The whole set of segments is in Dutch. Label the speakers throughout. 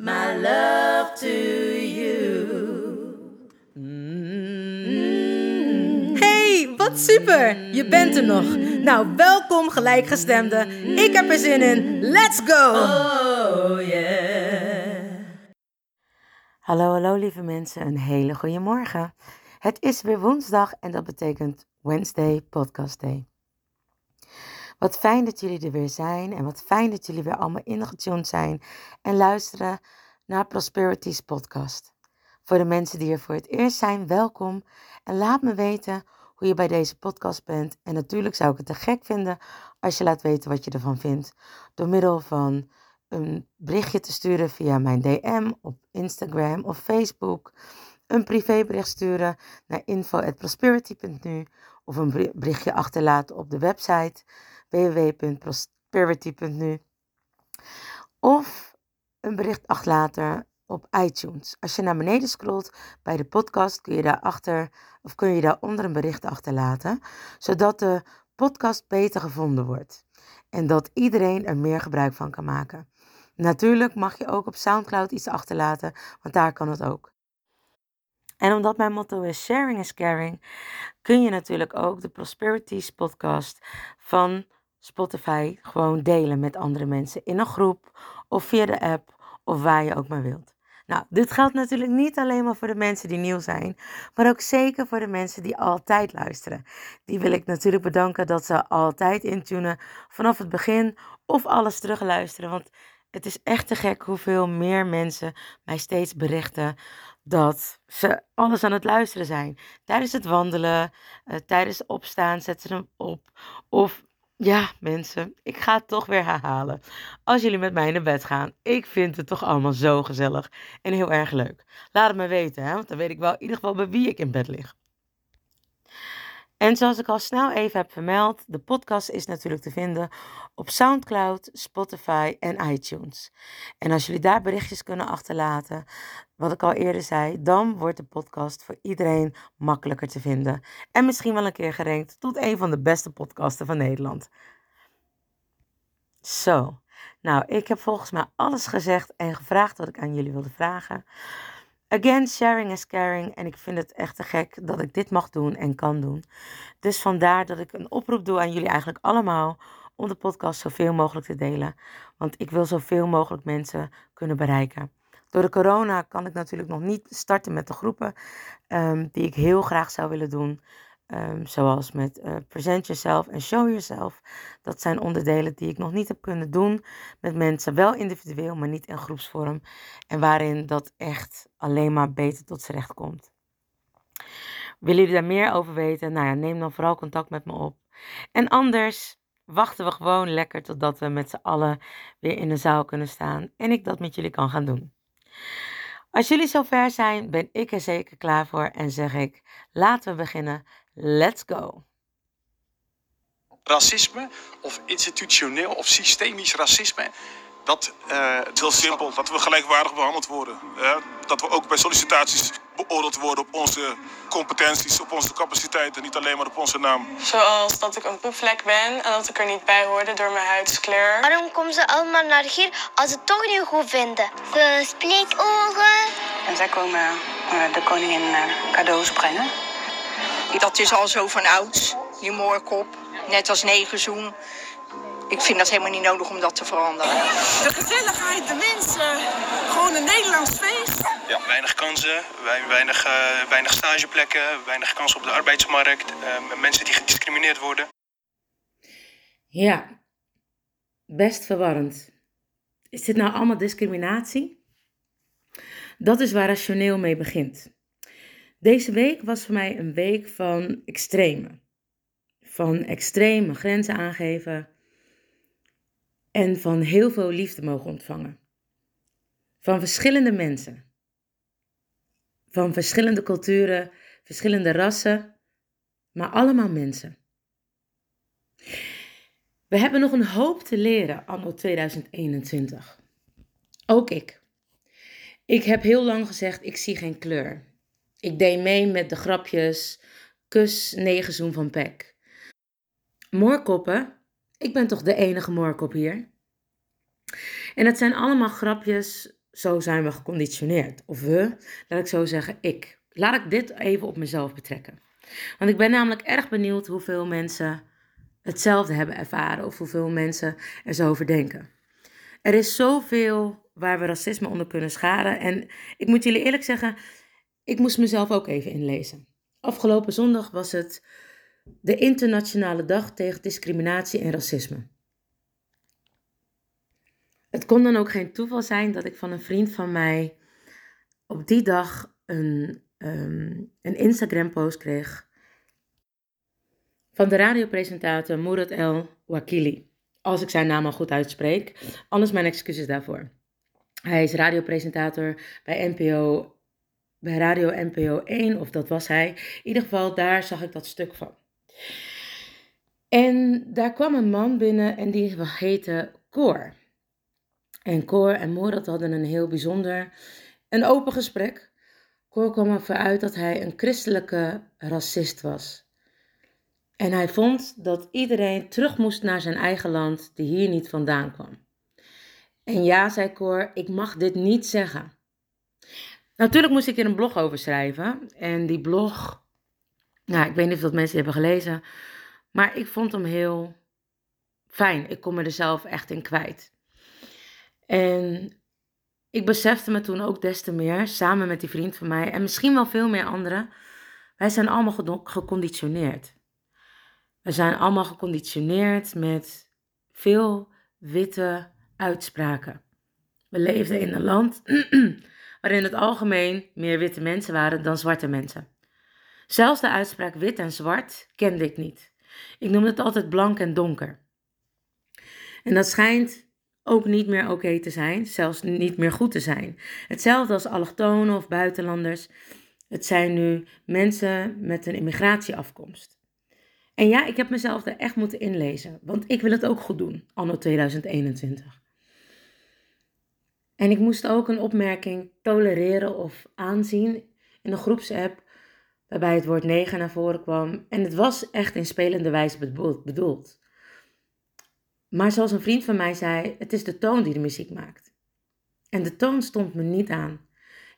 Speaker 1: my love to you.
Speaker 2: Hey, wat super! Je bent er nog. Nou, welkom gelijkgestemde. Ik heb er zin in. Let's go!
Speaker 1: Oh yeah.
Speaker 2: Hallo, hallo lieve mensen. Een hele goede morgen. Het is weer woensdag en dat betekent Wednesday Podcast Day. Wat fijn dat jullie er weer zijn en wat fijn dat jullie weer allemaal ingetuned zijn en luisteren naar Prosperity's podcast. Voor de mensen die er voor het eerst zijn, welkom en laat me weten hoe je bij deze podcast bent. En natuurlijk zou ik het te gek vinden als je laat weten wat je ervan vindt door middel van een berichtje te sturen via mijn DM op Instagram of Facebook, een privébericht sturen naar info@prosperity.nu of een beri- berichtje achterlaten op de website www.prosperity.nu of een bericht achterlaten op iTunes. Als je naar beneden scrolt bij de podcast kun je daarachter of kun je daaronder een bericht achterlaten, zodat de podcast beter gevonden wordt en dat iedereen er meer gebruik van kan maken. Natuurlijk mag je ook op SoundCloud iets achterlaten, want daar kan het ook. En omdat mijn motto is sharing is caring, kun je natuurlijk ook de Prosperities podcast van Spotify gewoon delen met andere mensen in een groep of via de app of waar je ook maar wilt. Nou, dit geldt natuurlijk niet alleen maar voor de mensen die nieuw zijn, maar ook zeker voor de mensen die altijd luisteren. Die wil ik natuurlijk bedanken dat ze altijd intunen vanaf het begin of alles terugluisteren, want het is echt te gek hoeveel meer mensen mij steeds berichten dat ze alles aan het luisteren zijn. Tijdens het wandelen, eh, tijdens opstaan zetten ze hem op. Of ja, mensen, ik ga het toch weer herhalen. Als jullie met mij naar bed gaan, ik vind het toch allemaal zo gezellig en heel erg leuk. Laat het me weten, hè, want dan weet ik wel in ieder geval bij wie ik in bed lig. En zoals ik al snel even heb vermeld, de podcast is natuurlijk te vinden op SoundCloud, Spotify en iTunes. En als jullie daar berichtjes kunnen achterlaten, wat ik al eerder zei, dan wordt de podcast voor iedereen makkelijker te vinden. En misschien wel een keer gerankt tot een van de beste podcasten van Nederland. Zo, nou, ik heb volgens mij alles gezegd en gevraagd wat ik aan jullie wilde vragen. Again, sharing is caring. En ik vind het echt te gek dat ik dit mag doen en kan doen. Dus vandaar dat ik een oproep doe aan jullie eigenlijk allemaal om de podcast zoveel mogelijk te delen. Want ik wil zoveel mogelijk mensen kunnen bereiken. Door de corona kan ik natuurlijk nog niet starten met de groepen ehm, die ik heel graag zou willen doen. Ehm, zoals met eh, Present Yourself en Show Yourself. Dat zijn onderdelen die ik nog niet heb kunnen doen met mensen. Wel individueel, maar niet in groepsvorm. En waarin dat echt alleen maar beter tot z'n recht komt. Willen jullie daar meer over weten? Nou ja, neem dan vooral contact met me op. En anders wachten we gewoon lekker totdat we met z'n allen weer in de zaal kunnen staan. En ik dat met jullie kan gaan doen. Als jullie zover zijn, ben ik er zeker klaar voor en zeg ik: laten we beginnen. Let's go.
Speaker 3: racisme of institutioneel of systemisch racisme. Dat, eh,
Speaker 4: Het is heel simpel, dat we gelijkwaardig behandeld worden. Hè? Dat we ook bij sollicitaties beoordeeld worden op onze competenties, op onze capaciteiten, niet alleen maar op onze naam.
Speaker 5: Zoals dat ik een poepvlek ben en dat ik er niet bij hoorde door mijn huidskleur.
Speaker 6: Waarom komen ze allemaal naar hier als ze het toch niet goed vinden? Ze spreekogen.
Speaker 7: En zij komen eh, de koningin eh, cadeaus brengen.
Speaker 8: Dat is al zo van ouds, die moorkop. Net als negerzoen.
Speaker 7: ik vind dat helemaal niet nodig om dat te veranderen.
Speaker 8: De gezelligheid, de mensen, gewoon een Nederlands feest.
Speaker 9: Ja, weinig kansen, wei- weinig, eh, weinig stageplekken, weinig kansen op de arbeidsmarkt, eh, mensen die gediscrimineerd worden.
Speaker 2: Ja, best verwarrend. Is dit nou allemaal discriminatie? Dat is waar rationeel mee begint. Deze week was voor mij een week van extreme. Van extreme grenzen aangeven en van heel veel liefde mogen ontvangen. Van verschillende mensen. Van verschillende culturen, verschillende rassen, maar allemaal mensen. We hebben nog een hoop te leren anno 2021. Ook ik. Ik heb heel lang gezegd, ik zie geen kleur. Ik deed mee met de grapjes, kus, negenzoen van Pek. Moorkoppen, ik ben toch de enige moorkop hier? En het zijn allemaal grapjes, zo zijn we geconditioneerd. Of we, laat ik zo zeggen, ik. Laat ik dit even op mezelf betrekken. Want ik ben namelijk erg benieuwd hoeveel mensen hetzelfde hebben ervaren of hoeveel mensen er zo over denken. Er is zoveel waar we racisme onder kunnen scharen. En ik moet jullie eerlijk zeggen, ik moest mezelf ook even inlezen. Afgelopen zondag was het de Internationale Dag tegen Discriminatie en Racisme. Het kon dan ook geen toeval zijn dat ik van een vriend van mij op die dag een, ehm, een Instagram-post kreeg van de radiopresentator Murat El Wakili. Als ik zijn naam al goed uitspreek. Anders mijn excuses daarvoor. Hij is radiopresentator bij NPO, bij Radio NPO 1, of dat was hij. In ieder geval, daar zag ik dat stuk van. En daar kwam een man binnen en die heette Cor. En Cor en Murat hadden een heel bijzonder, een open gesprek. Cor kwam ervoor uit dat hij een christelijke racist was. En hij vond dat iedereen terug moest naar zijn eigen land die hier niet vandaan kwam. En ja, zei Cor, ik mag dit niet zeggen. Natuurlijk moest ik hier een blog over schrijven. En die blog, nou, ik weet niet of dat mensen hebben gelezen. Maar ik vond hem heel fijn. Ik kon me er zelf echt in kwijt. En ik besefte me toen ook des te meer, samen met die vriend van mij en misschien wel veel meer anderen, wij zijn allemaal geconditioneerd. We zijn allemaal geconditioneerd met veel witte uitspraken. We leefden in een land waarin het algemeen meer witte mensen waren dan zwarte mensen. Zelfs de uitspraak wit en zwart kende ik niet. Ik noemde het altijd blank en donker. En dat schijnt ook niet meer oké te zijn, zelfs niet meer goed te zijn. Hetzelfde als allochtonen of buitenlanders. Het zijn nu mensen met een immigratieafkomst. En ja, ik heb mezelf er echt moeten inlezen, want ik wil het ook goed doen, anno 2021. En ik moest ook een opmerking tolereren of aanzien in een groepsapp waarbij het woord neger naar voren kwam. En het was echt in spelende wijze bedoeld- bedoeld. Maar zoals een vriend van mij zei, het is de toon die de muziek maakt. En de toon stond me niet aan.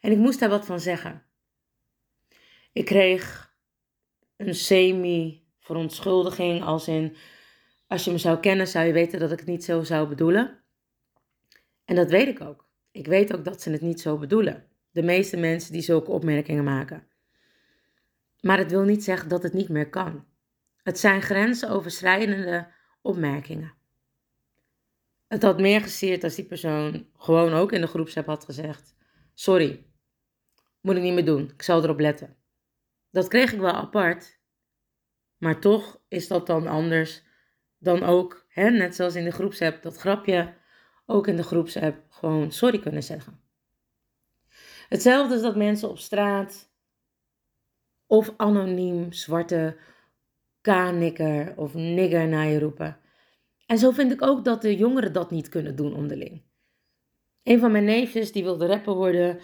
Speaker 2: En ik moest daar wat van zeggen. Ik kreeg een semi-verontschuldiging, als in, als je me zou kennen, zou je weten dat ik het niet zo zou bedoelen. En dat weet ik ook. Ik weet ook dat ze het niet zo bedoelen. De meeste mensen die zulke opmerkingen maken. Maar het wil niet zeggen dat het niet meer kan. Het zijn grensoverschrijdende opmerkingen. Het had meer gesierd als die persoon gewoon ook in de groepsapp had gezegd: Sorry, moet ik niet meer doen, ik zal erop letten. Dat kreeg ik wel apart, maar toch is dat dan anders dan ook, hè, net zoals in de groepsapp, dat grapje ook in de groepsapp gewoon sorry kunnen zeggen. Hetzelfde is dat mensen op straat of anoniem zwarte kanikker of nigger naar je roepen. En zo vind ik ook dat de jongeren dat niet kunnen doen onderling. Een van mijn neefjes die wilde rapper worden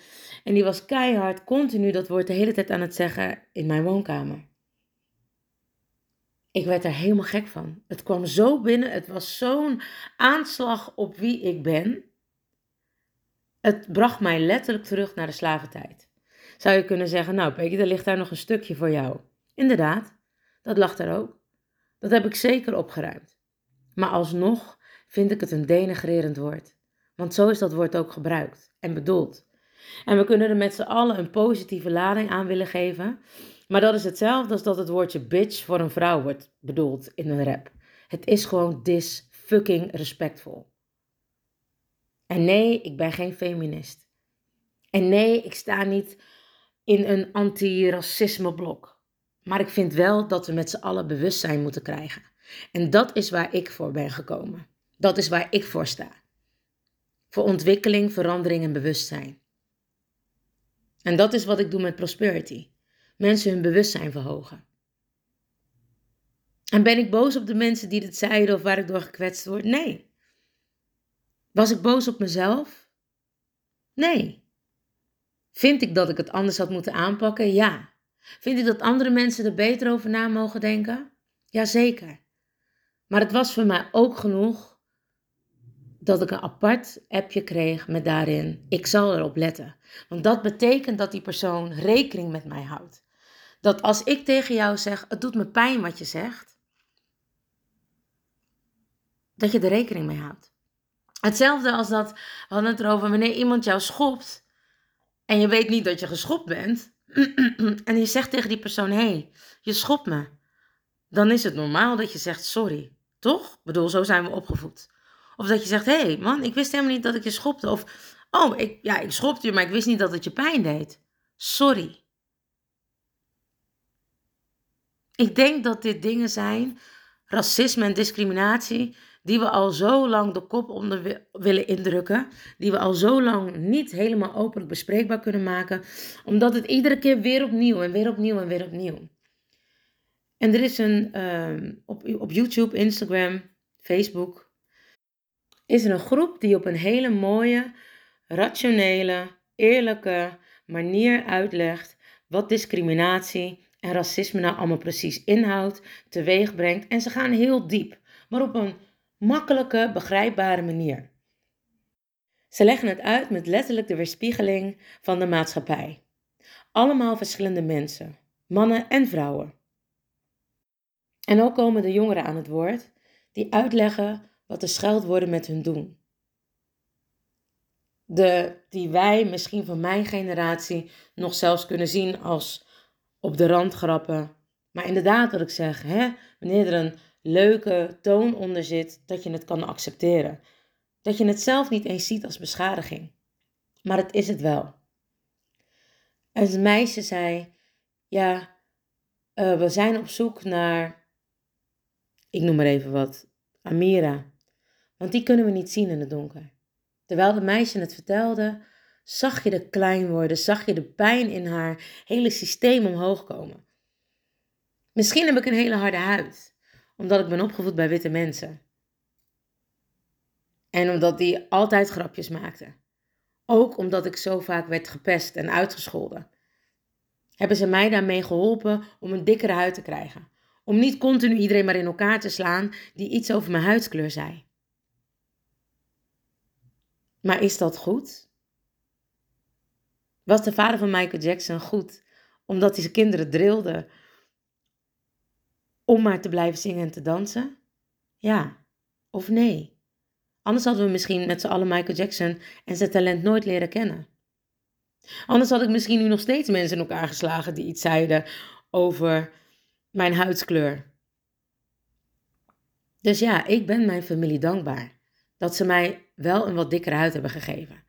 Speaker 2: en die was keihard continu dat woord de hele tijd aan het zeggen in mijn woonkamer. Ik werd er helemaal gek van. Het kwam zo binnen, het was zo'n aanslag op wie ik ben. Het bracht mij letterlijk terug naar de slaventijd. Zou je kunnen zeggen, nou Peggy, er ligt daar nog een stukje voor jou. Inderdaad, dat lag daar ook. Dat heb ik zeker opgeruimd. Maar alsnog vind ik het een denigrerend woord. Want zo is dat woord ook gebruikt en bedoeld. En we kunnen er met z'n allen een positieve lading aan willen geven. Maar dat is hetzelfde als dat het woordje bitch voor een vrouw wordt bedoeld in een rap. Het is gewoon dis fucking respectvol. En nee, ik ben geen feminist. En nee, ik sta niet in een anti-racisme blok. Maar ik vind wel dat we met z'n allen bewustzijn moeten krijgen. En dat is waar ik voor ben gekomen. Dat is waar ik voor sta. Voor ontwikkeling, verandering en bewustzijn. En dat is wat ik doe met Prosperity. Mensen hun bewustzijn verhogen. En ben ik boos op de mensen die dit zeiden of waar ik door gekwetst word? Nee. Was ik boos op mezelf? Nee. Vind ik dat ik het anders had moeten aanpakken? Ja. Vind ik dat andere mensen er beter over na mogen denken? Jazeker. Maar het was voor mij ook genoeg dat ik een apart appje kreeg met daarin: ik zal erop letten. Want dat betekent dat die persoon rekening met mij houdt. Dat als ik tegen jou zeg: het doet me pijn wat je zegt, dat je er rekening mee houdt. Hetzelfde als dat, we hadden het erover, wanneer iemand jou schopt en je weet niet dat je geschopt bent, en je zegt tegen die persoon: hé, hey, je schopt me. Dan is het normaal dat je zegt sorry. Toch? Ik bedoel, zo zijn we opgevoed. Of dat je zegt: hé, hey, man, ik wist helemaal niet dat ik je schopte. Of, oh, ik, ja, ik schopte je, maar ik wist niet dat het je pijn deed. Sorry. Ik denk dat dit dingen zijn, racisme en discriminatie, die we al zo lang de kop onder willen indrukken, die we al zo lang niet helemaal openlijk bespreekbaar kunnen maken, omdat het iedere keer weer opnieuw en weer opnieuw en weer opnieuw. En er is een, uh, op, op YouTube, Instagram, Facebook, is er een groep die op een hele mooie, rationele, eerlijke manier uitlegt wat discriminatie en racisme nou allemaal precies inhoudt, teweeg brengt. En ze gaan heel diep, maar op een makkelijke, begrijpbare manier. Ze leggen het uit met letterlijk de weerspiegeling van de maatschappij. Allemaal verschillende mensen, mannen en vrouwen. En ook komen de jongeren aan het woord, die uitleggen wat de scheldwoorden met hun doen. De, die wij misschien van mijn generatie nog zelfs kunnen zien als op de rand grappen. Maar inderdaad, wat ik zeg, hè, wanneer er een leuke toon onder zit, dat je het kan accepteren. Dat je het zelf niet eens ziet als beschadiging. Maar het is het wel. En het meisje zei: Ja, uh, we zijn op zoek naar, ik noem maar even wat, Amira. Want die kunnen we niet zien in het donker. Terwijl het meisje het vertelde, zag je de klein worden, zag je de pijn in haar hele systeem omhoog komen. Misschien heb ik een hele harde huid omdat ik ben opgevoed bij witte mensen. En omdat die altijd grapjes maakten. Ook omdat ik zo vaak werd gepest en uitgescholden. Hebben ze mij daarmee geholpen om een dikkere huid te krijgen. Om niet continu iedereen maar in elkaar te slaan die iets over mijn huidskleur zei. Maar is dat goed? Was de vader van Michael Jackson goed omdat hij zijn kinderen drilde om maar te blijven zingen en te dansen? Ja of nee? Anders hadden we misschien met z'n allen Michael Jackson en zijn talent nooit leren kennen. Anders had ik misschien nu nog steeds mensen in elkaar geslagen die iets zeiden over mijn huidskleur. Dus ja, ik ben mijn familie dankbaar dat ze mij wel een wat dikkere huid hebben gegeven.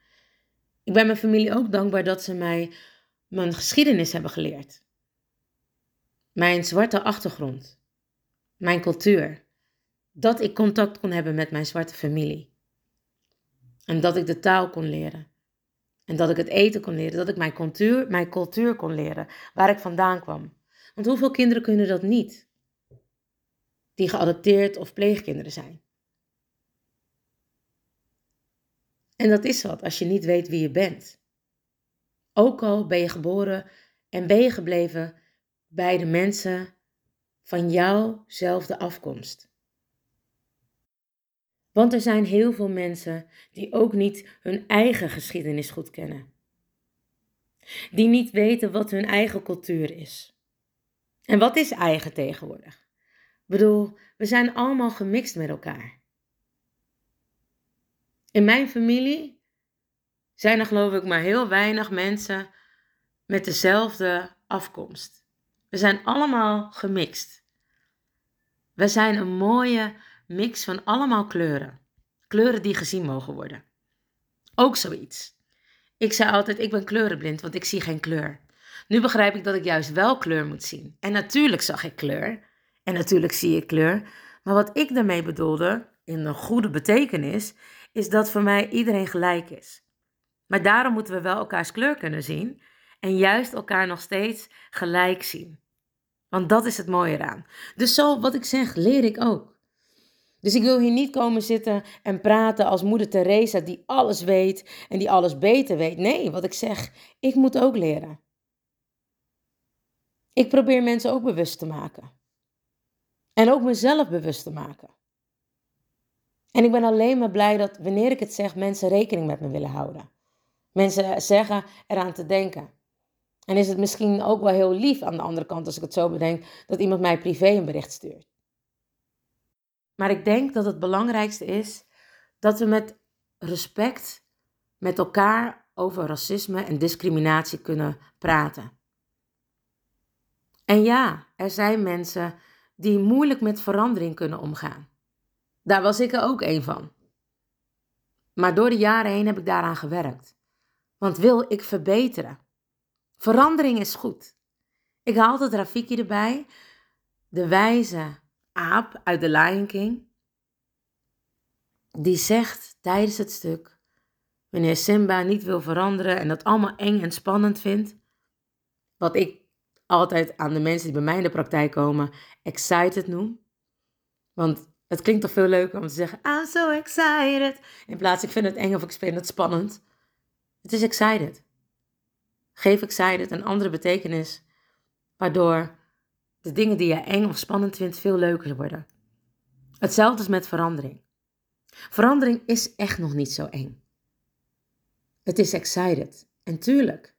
Speaker 2: Ik ben mijn familie ook dankbaar dat ze mij mijn geschiedenis hebben geleerd. Mijn zwarte achtergrond mijn cultuur. Dat ik contact kon hebben met mijn zwarte familie. En dat ik de taal kon leren. En dat ik het eten kon leren. Dat ik mijn cultuur, mijn cultuur kon leren. Waar ik vandaan kwam. Want hoeveel kinderen kunnen dat niet? Die geadopteerd of pleegkinderen zijn. En dat is wat als je niet weet wie je bent. Ook al ben je geboren en ben je gebleven bij de mensen van jouwzelfde afkomst. Want er zijn heel veel mensen die ook niet hun eigen geschiedenis goed kennen. Die niet weten wat hun eigen cultuur is. En wat is eigen tegenwoordig? Ik bedoel, we zijn allemaal gemixt met elkaar. In mijn familie zijn er geloof ik maar heel weinig mensen met dezelfde afkomst. We zijn allemaal gemixt. We zijn een mooie mix van allemaal kleuren. Kleuren die gezien mogen worden. Ook zoiets. Ik zei altijd, ik ben kleurenblind, want ik zie geen kleur. Nu begrijp ik dat ik juist wel kleur moet zien. En natuurlijk zag ik kleur. En natuurlijk zie ik kleur. Maar wat ik daarmee bedoelde, in een goede betekenis, is dat voor mij iedereen gelijk is. Maar daarom moeten we wel elkaars kleur kunnen zien en juist elkaar nog steeds gelijk zien. Want dat is het mooie eraan. Dus zo, wat ik zeg, leer ik ook. Dus ik wil hier niet komen zitten en praten als moeder Teresa die alles weet en die alles beter weet. Nee, wat ik zeg, ik moet ook leren. Ik probeer mensen ook bewust te maken. En ook mezelf bewust te maken. En ik ben alleen maar blij dat wanneer ik het zeg, mensen rekening met me willen houden. Mensen zeggen eraan te denken. En is het misschien ook wel heel lief aan de andere kant, als ik het zo bedenk, dat iemand mij privé een bericht stuurt. Maar ik denk dat het belangrijkste is dat we met respect met elkaar over racisme en discriminatie kunnen praten. En ja, er zijn mensen die moeilijk met verandering kunnen omgaan. Daar was ik er ook een van. Maar door de jaren heen heb ik daaraan gewerkt. Want wil ik verbeteren? Verandering is goed. Ik haal altijd Rafiki erbij, de wijze aap uit The Lion King. Die zegt tijdens het stuk, wanneer Simba niet wil veranderen en dat allemaal eng en spannend vindt, wat ik altijd aan de mensen die bij mij in de praktijk komen excited noem. Want het klinkt toch veel leuker om te zeggen, I'm so excited. In plaats, ik vind het eng of ik vind het spannend. Het is excited. Geef excited een andere betekenis, waardoor de dingen die je eng of spannend vindt veel leuker worden. Hetzelfde is met verandering. Verandering is echt nog niet zo eng. Het is excited. En tuurlijk,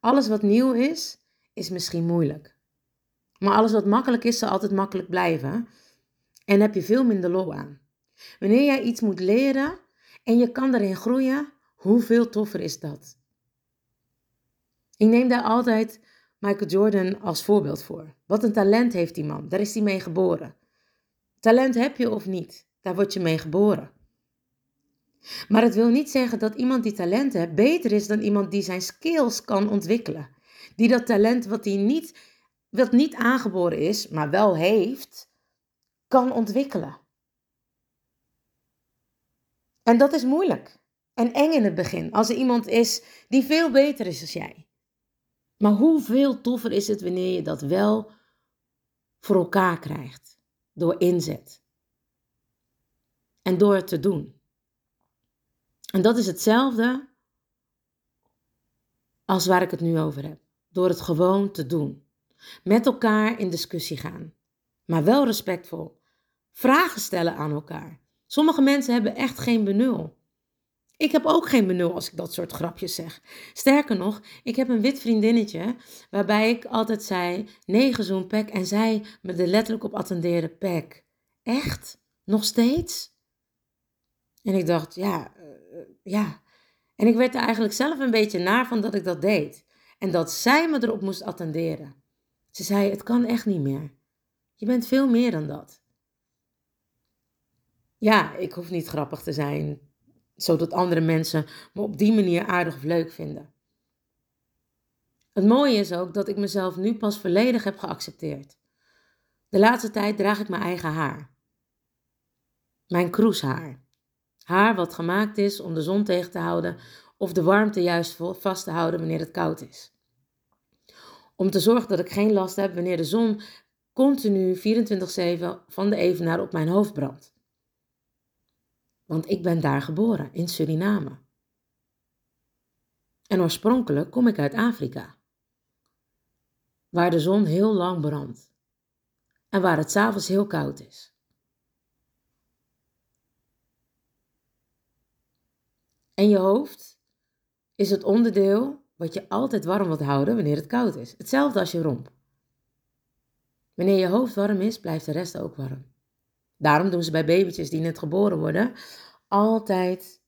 Speaker 2: alles wat nieuw is, is misschien moeilijk. Maar alles wat makkelijk is, zal altijd makkelijk blijven. En heb je veel minder lol aan. Wanneer jij iets moet leren en je kan erin groeien, hoeveel toffer is dat? Ik neem daar altijd Michael Jordan als voorbeeld voor. Wat een talent heeft die man, daar is hij mee geboren. Talent heb je of niet, daar word je mee geboren. Maar het wil niet zeggen dat iemand die talent heeft beter is dan iemand die zijn skills kan ontwikkelen. Die dat talent wat hij niet, wat niet aangeboren is, maar wel heeft, kan ontwikkelen. En dat is moeilijk en eng in het begin als er iemand is die veel beter is dan jij. Maar hoeveel toffer is het wanneer je dat wel voor elkaar krijgt door inzet en door het te doen. En dat is hetzelfde als waar ik het nu over heb. Door het gewoon te doen. Met elkaar in discussie gaan. Maar wel respectvol. Vragen stellen aan elkaar. Sommige mensen hebben echt geen benul. Ik heb ook geen benul als ik dat soort grapjes zeg. Sterker nog, ik heb een wit vriendinnetje waarbij ik altijd zei: nee, gezoen pek. En zij me er letterlijk op attendeerde: pek. Echt? Nog steeds? En ik dacht: ja, uh, ja. En ik werd er eigenlijk zelf een beetje naar van dat ik dat deed. En dat zij me erop moest attenderen. Ze zei: het kan echt niet meer. Je bent veel meer dan dat. Ja, ik hoef niet grappig te zijn zodat andere mensen me op die manier aardig of leuk vinden. Het mooie is ook dat ik mezelf nu pas volledig heb geaccepteerd. De laatste tijd draag ik mijn eigen haar. Mijn kroeshaar. Haar wat gemaakt is om de zon tegen te houden of de warmte juist vast te houden wanneer het koud is. Om te zorgen dat ik geen last heb wanneer de zon continu 24-7 van de evenaar op mijn hoofd brandt. Want ik ben daar geboren, in Suriname. En oorspronkelijk kom ik uit Afrika, waar de zon heel lang brandt en waar het s'avonds heel koud is. En je hoofd is het onderdeel wat je altijd warm wilt houden wanneer het koud is. Hetzelfde als je romp. Wanneer je hoofd warm is, blijft de rest ook warm. Daarom doen ze bij babytjes die net geboren worden altijd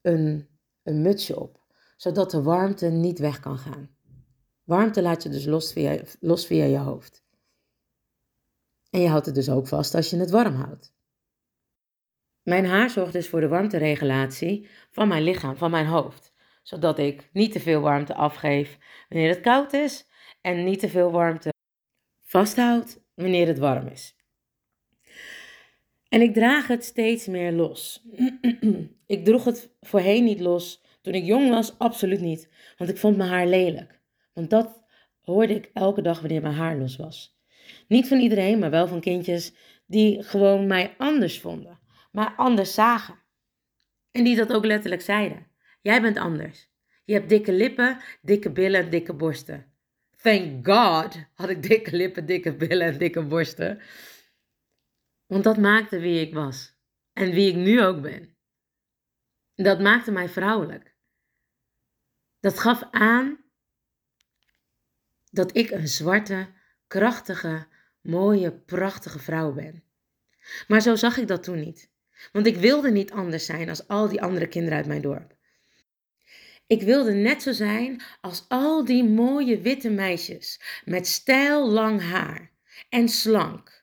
Speaker 2: een, een mutsje op, zodat de warmte niet weg kan gaan. Warmte laat je dus los via, los via je hoofd. En je houdt het dus ook vast als je het warm houdt. Mijn haar zorgt dus voor de warmteregulatie van mijn lichaam, van mijn hoofd. Zodat ik niet te veel warmte afgeef wanneer het koud is en niet te veel warmte vasthoud wanneer het warm is. En ik draag het steeds meer los. ik droeg het voorheen niet los. Toen ik jong was, absoluut niet. Want ik vond mijn haar lelijk. Want dat hoorde ik elke dag wanneer mijn haar los was. Niet van iedereen, maar wel van kindjes die gewoon mij anders vonden. Maar anders zagen. En die dat ook letterlijk zeiden. Jij bent anders. Je hebt dikke lippen, dikke billen en dikke borsten. Thank God had ik dikke lippen, dikke billen en dikke borsten. Want dat maakte wie ik was. En wie ik nu ook ben. Dat maakte mij vrouwelijk. Dat gaf aan dat ik een zwarte, krachtige, mooie, prachtige vrouw ben. Maar zo zag ik dat toen niet. Want ik wilde niet anders zijn als al die andere kinderen uit mijn dorp. Ik wilde net zo zijn als al die mooie witte meisjes met stijl lang haar en slank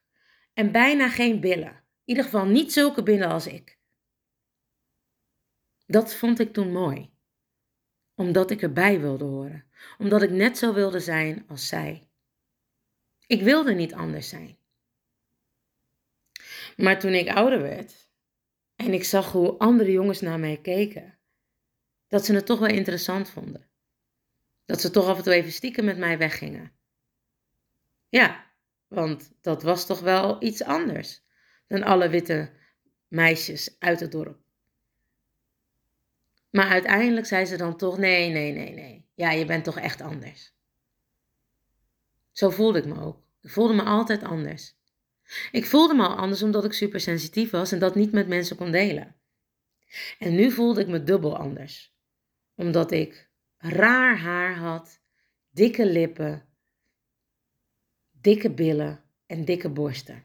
Speaker 2: en bijna geen billen. In ieder geval niet zulke billen als ik. Dat vond ik toen mooi, omdat ik erbij wilde horen, omdat ik net zo wilde zijn als zij. Ik wilde niet anders zijn. Maar toen ik ouder werd en ik zag hoe andere jongens naar mij keken, dat ze het toch wel interessant vonden. Dat ze toch af en toe even stiekem met mij weggingen. Ja, want dat was toch wel iets anders dan alle witte meisjes uit het dorp. Maar uiteindelijk zei ze dan toch: nee, nee, nee, nee. Ja, je bent toch echt anders. Zo voelde ik me ook. Ik voelde me altijd anders. Ik voelde me al anders omdat ik supersensitief was en dat niet met mensen kon delen. En nu voelde ik me dubbel anders. Omdat ik raar haar had, dikke lippen, dikke billen en dikke borsten.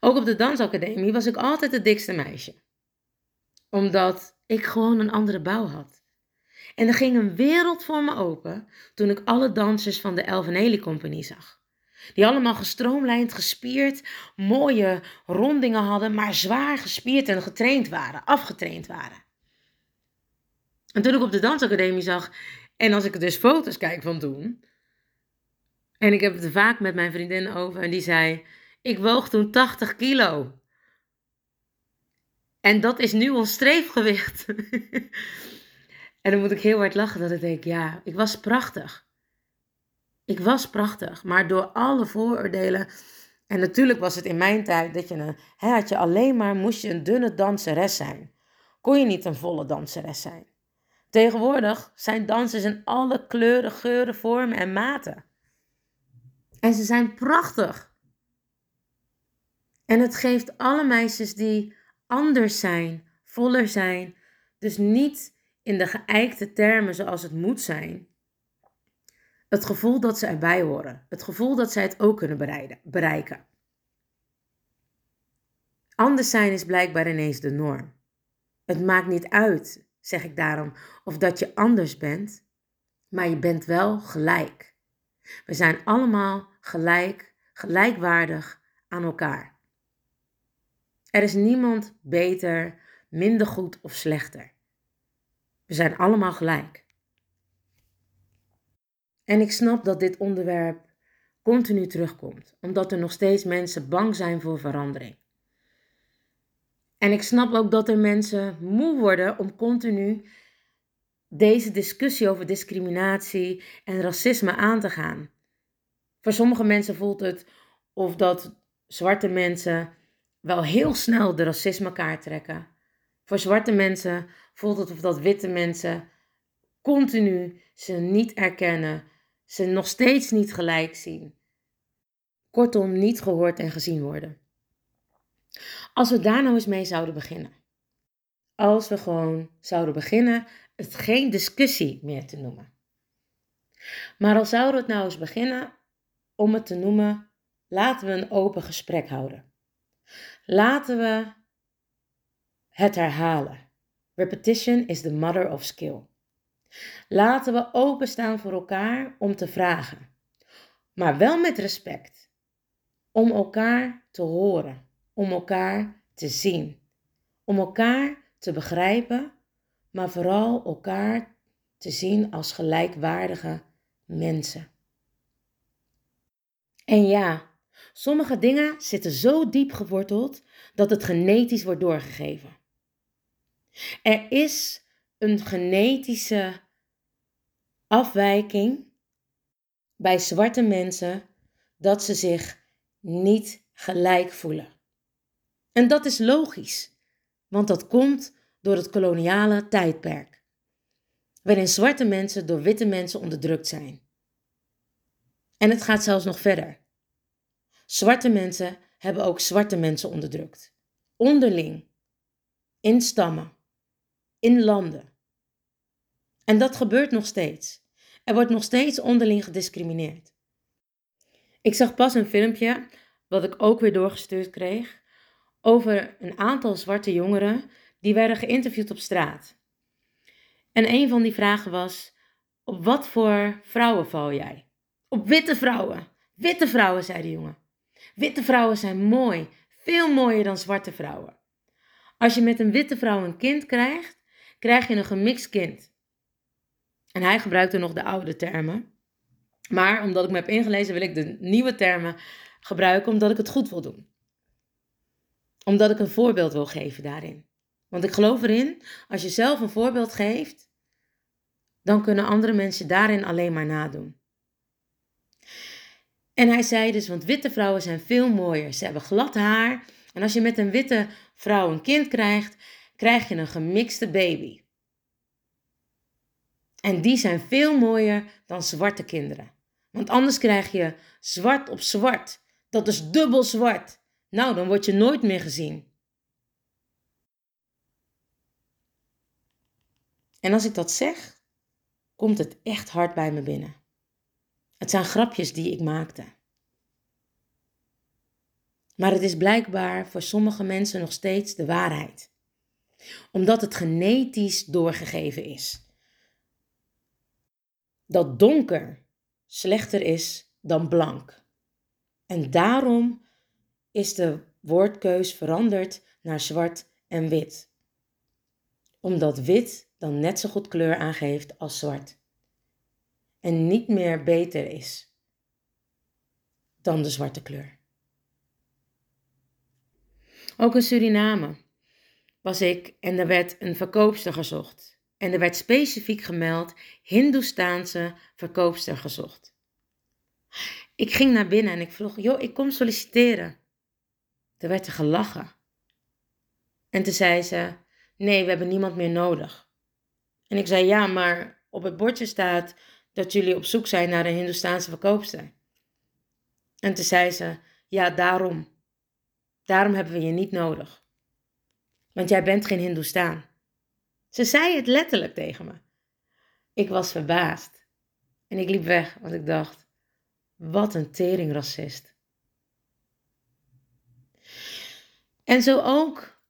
Speaker 2: Ook op de dansacademie was ik altijd het dikste meisje. Omdat ik gewoon een andere bouw had. En er ging een wereld voor me open toen ik alle dansers van de Elveneli Compagnie zag. Die allemaal gestroomlijnd, gespierd, mooie rondingen hadden, maar zwaar gespierd en getraind waren, afgetraind waren. En toen ik op de dansacademie zag, en als ik dus foto's kijk van toen, en ik heb het vaak met mijn vriendin over, en die zei: Ik woog toen 80 kilo. En dat is nu ons streefgewicht. en dan moet ik heel hard lachen dat ik denk: Ja, ik was prachtig. Ik was prachtig, maar door alle vooroordelen. En natuurlijk was het in mijn tijd dat je een, hè, had je alleen maar moest je een dunne danseres zijn. Kon je niet een volle danseres zijn. Tegenwoordig zijn dansers in alle kleuren, geuren, vormen en maten. En ze zijn prachtig. En het geeft alle meisjes die anders zijn, voller zijn, dus niet in de geëikte termen zoals het moet zijn, het gevoel dat ze erbij horen. Het gevoel dat zij het ook kunnen bereiken. Anders zijn is blijkbaar ineens de norm. Het maakt niet uit, zeg ik daarom, of dat je anders bent, maar je bent wel gelijk. We zijn allemaal gelijk, gelijkwaardig aan elkaar. Er is niemand beter, minder goed of slechter. We zijn allemaal gelijk. En ik snap dat dit onderwerp continu terugkomt, omdat er nog steeds mensen bang zijn voor verandering. En ik snap ook dat er mensen moe worden om continu deze discussie over discriminatie en racisme aan te gaan. Voor sommige mensen voelt het of dat zwarte mensen wel heel snel de racisme kaart trekken. Voor zwarte mensen voelt het of dat witte mensen continu ze niet erkennen, ze nog steeds niet gelijk zien. Kortom, niet gehoord en gezien worden. Als we daar nou eens mee zouden beginnen. Als we gewoon zouden beginnen het geen discussie meer te noemen. Maar al zouden we het nou eens beginnen om het te noemen, laten we een open gesprek houden. Laten we het herhalen. Repetition is the mother of skill. Laten we openstaan voor elkaar om te vragen, maar wel met respect. Om elkaar te horen, om elkaar te zien, om elkaar te begrijpen, maar vooral elkaar te zien als gelijkwaardige mensen. En ja, sommige dingen zitten zo diep geworteld dat het genetisch wordt doorgegeven. Er is een genetische afwijking bij zwarte mensen dat ze zich niet gelijk voelen. En dat is logisch, want dat komt door het koloniale tijdperk, waarin zwarte mensen door witte mensen onderdrukt zijn. En het gaat zelfs nog verder. Zwarte mensen hebben ook zwarte mensen onderdrukt. Onderling. In stammen. In landen. En dat gebeurt nog steeds. Er wordt nog steeds onderling gediscrimineerd. Ik zag pas een filmpje, wat ik ook weer doorgestuurd kreeg, over een aantal zwarte jongeren die werden geïnterviewd op straat. En een van die vragen was: Op wat voor vrouwen val jij? Op witte vrouwen. Witte vrouwen, zei de jongen. Witte vrouwen zijn mooi, veel mooier dan zwarte vrouwen. Als je met een witte vrouw een kind krijgt, krijg je een gemixt kind. En hij gebruikte nog de oude termen. Maar omdat ik me heb ingelezen, wil ik de nieuwe termen gebruiken, omdat ik het goed wil doen. Omdat ik een voorbeeld wil geven daarin. Want ik geloof erin, als je zelf een voorbeeld geeft, dan kunnen andere mensen daarin alleen maar nadoen. En hij zei dus, want witte vrouwen zijn veel mooier. Ze hebben glad haar. En als je met een witte vrouw een kind krijgt, krijg je een gemixte baby. En die zijn veel mooier dan zwarte kinderen. Want anders krijg je zwart op zwart. Dat is dubbel zwart. Nou, dan word je nooit meer gezien. En als ik dat zeg, komt het echt hard bij me binnen. Het zijn grapjes die ik maakte. Maar het is blijkbaar voor sommige mensen nog steeds de waarheid. Omdat het genetisch doorgegeven is. Dat donker slechter is dan blank. En daarom is de woordkeus veranderd naar zwart en wit. Omdat wit dan net zo goed kleur aangeeft als zwart en niet meer beter is dan de zwarte kleur. Ook in Suriname was ik en er werd een verkoopster gezocht. En er werd specifiek gemeld Hindoestaanse verkoopster gezocht. Ik ging naar binnen en ik vroeg, joh, ik kom solliciteren. Er werd er gelachen. En toen zei ze, nee, we hebben niemand meer nodig. En ik zei, ja, maar op het bordje staat dat jullie op zoek zijn naar een Hindoestaanse verkoopster. En toen zei ze, ja, daarom. Daarom hebben we je niet nodig. Want jij bent geen Hindoestaan. Ze zei het letterlijk tegen me. Ik was verbaasd. En ik liep weg, want ik dacht, wat een teringracist. En zo ook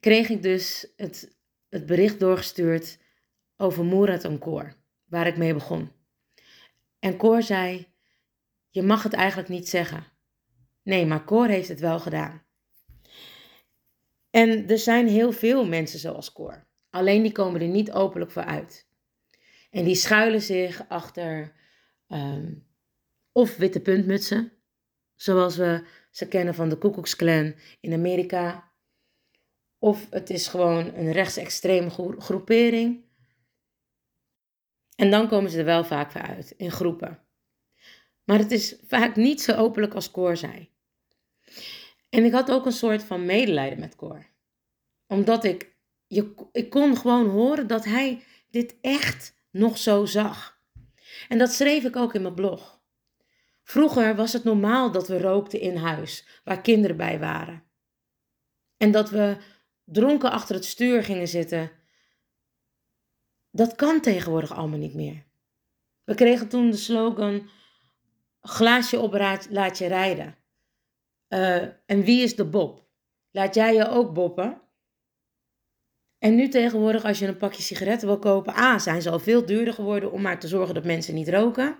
Speaker 2: kreeg ik dus het, het bericht doorgestuurd over Murat en Koor waar ik mee begon. En Cor zei: Je mag het eigenlijk niet zeggen. Nee, maar Cor heeft het wel gedaan. En er zijn heel veel mensen zoals Cor. Alleen die komen er niet openlijk voor uit. En die schuilen zich achter ehm, of witte puntmutsen, zoals we ze kennen van de Koekoeksclan in Amerika. Of het is gewoon een rechtsextreme groepering en dan komen ze er wel vaak voor uit, in groepen. Maar het is vaak niet zo openlijk als Cor zei. En ik had ook een soort van medelijden met Cor. Omdat ik, je, ik kon gewoon horen dat hij dit echt nog zo zag. En dat schreef ik ook in mijn blog. Vroeger was het normaal dat we rookten in huis, waar kinderen bij waren. En dat we dronken achter het stuur gingen zitten dat kan tegenwoordig allemaal niet meer. We kregen toen de slogan: glaasje op, laat je rijden. Uh, en wie is de Bob? Laat jij je ook boppen? En nu tegenwoordig, als je een pakje sigaretten wil kopen, A, zijn ze al veel duurder geworden om maar te zorgen dat mensen niet roken.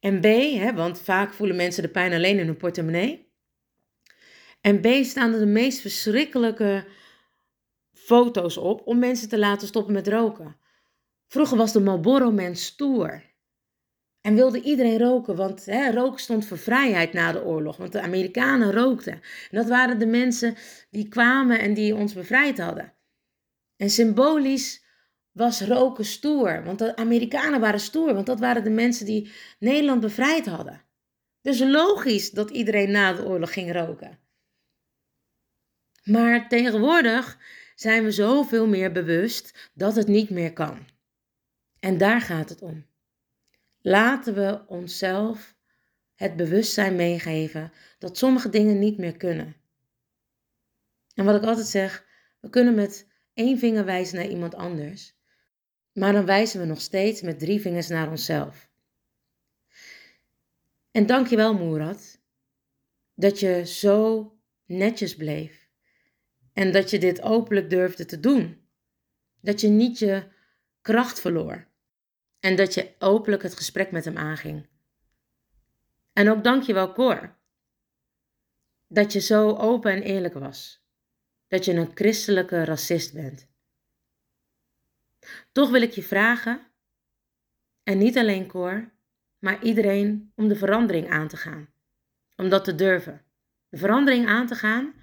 Speaker 2: En B, hè, want vaak voelen mensen de pijn alleen in hun portemonnee. En B, staan er de meest verschrikkelijke foto's op om mensen te laten stoppen met roken. Vroeger was de Marlboro Man stoer. En wilde iedereen roken, want hè, roken stond voor vrijheid na de oorlog. Want de Amerikanen rookten. En dat waren de mensen die kwamen en die ons bevrijd hadden. En symbolisch was roken stoer, want de Amerikanen waren stoer, want dat waren de mensen die Nederland bevrijd hadden. Dus logisch dat iedereen na de oorlog ging roken. Maar tegenwoordig zijn we zoveel meer bewust dat het niet meer kan. En daar gaat het om. Laten we onszelf het bewustzijn meegeven dat sommige dingen niet meer kunnen. En wat ik altijd zeg, we kunnen met één vinger wijzen naar iemand anders, maar dan wijzen we nog steeds met drie vingers naar onszelf. En dank je wel, Moerad, dat je zo netjes bleef en dat je dit openlijk durfde te doen. Dat je niet je kracht verloor en dat je openlijk het gesprek met hem aanging. En ook dank je wel, Cor, dat je zo open en eerlijk was. Dat je een christelijke racist bent. Toch wil ik je vragen, en niet alleen Cor, maar iedereen om de verandering aan te gaan. Om dat te durven. De verandering aan te gaan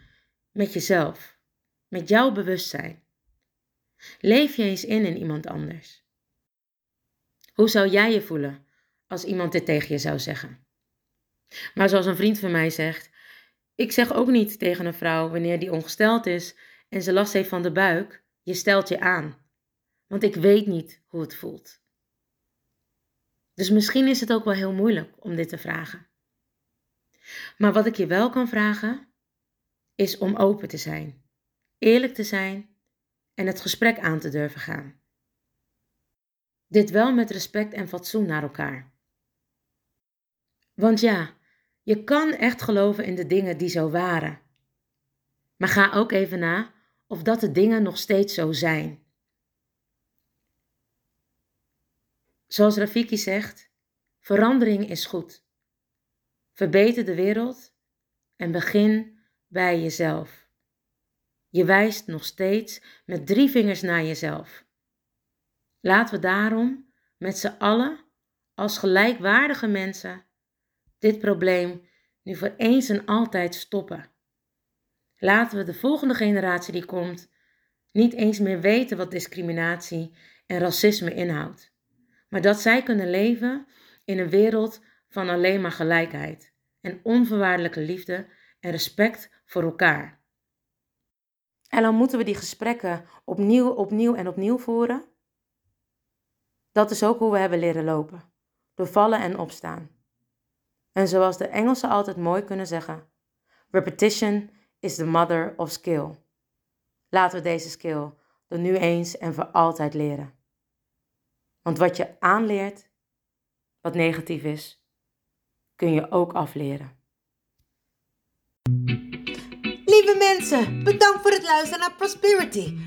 Speaker 2: met jezelf, met jouw bewustzijn. Leef je eens in in iemand anders. Hoe zou jij je voelen als iemand dit tegen je zou zeggen? Maar zoals een vriend van mij zegt, ik zeg ook niet tegen een vrouw wanneer die ongesteld is en ze last heeft van de buik, je stelt je aan. Want ik weet niet hoe het voelt. Dus misschien is het ook wel heel moeilijk om dit te vragen. Maar wat ik je wel kan vragen, is om open te zijn, eerlijk te zijn en het gesprek aan te durven gaan. Dit wel met respect en fatsoen naar elkaar. Want ja, je kan echt geloven in de dingen die zo waren. Maar ga ook even na of dat de dingen nog steeds zo zijn. Zoals Rafiki zegt, verandering is goed. Verbeter de wereld en begin bij jezelf. Je wijst nog steeds met drie vingers naar jezelf. Laten we daarom met z'n allen als gelijkwaardige mensen dit probleem nu voor eens en altijd stoppen. Laten we de volgende generatie die komt niet eens meer weten wat discriminatie en racisme inhoudt, maar dat zij kunnen leven in een wereld van alleen maar gelijkheid en onvoorwaardelijke liefde en respect voor elkaar. En dan moeten we die gesprekken opnieuw, opnieuw en opnieuw voeren dat is ook hoe we hebben leren lopen. Door vallen en opstaan. En zoals de Engelsen altijd mooi kunnen zeggen: Repetition is the mother of skill. Laten we deze skill er nu eens en voor altijd leren. Want wat je aanleert, wat negatief is, kun je ook afleren.
Speaker 10: Lieve mensen, bedankt voor het luisteren naar Prosperity,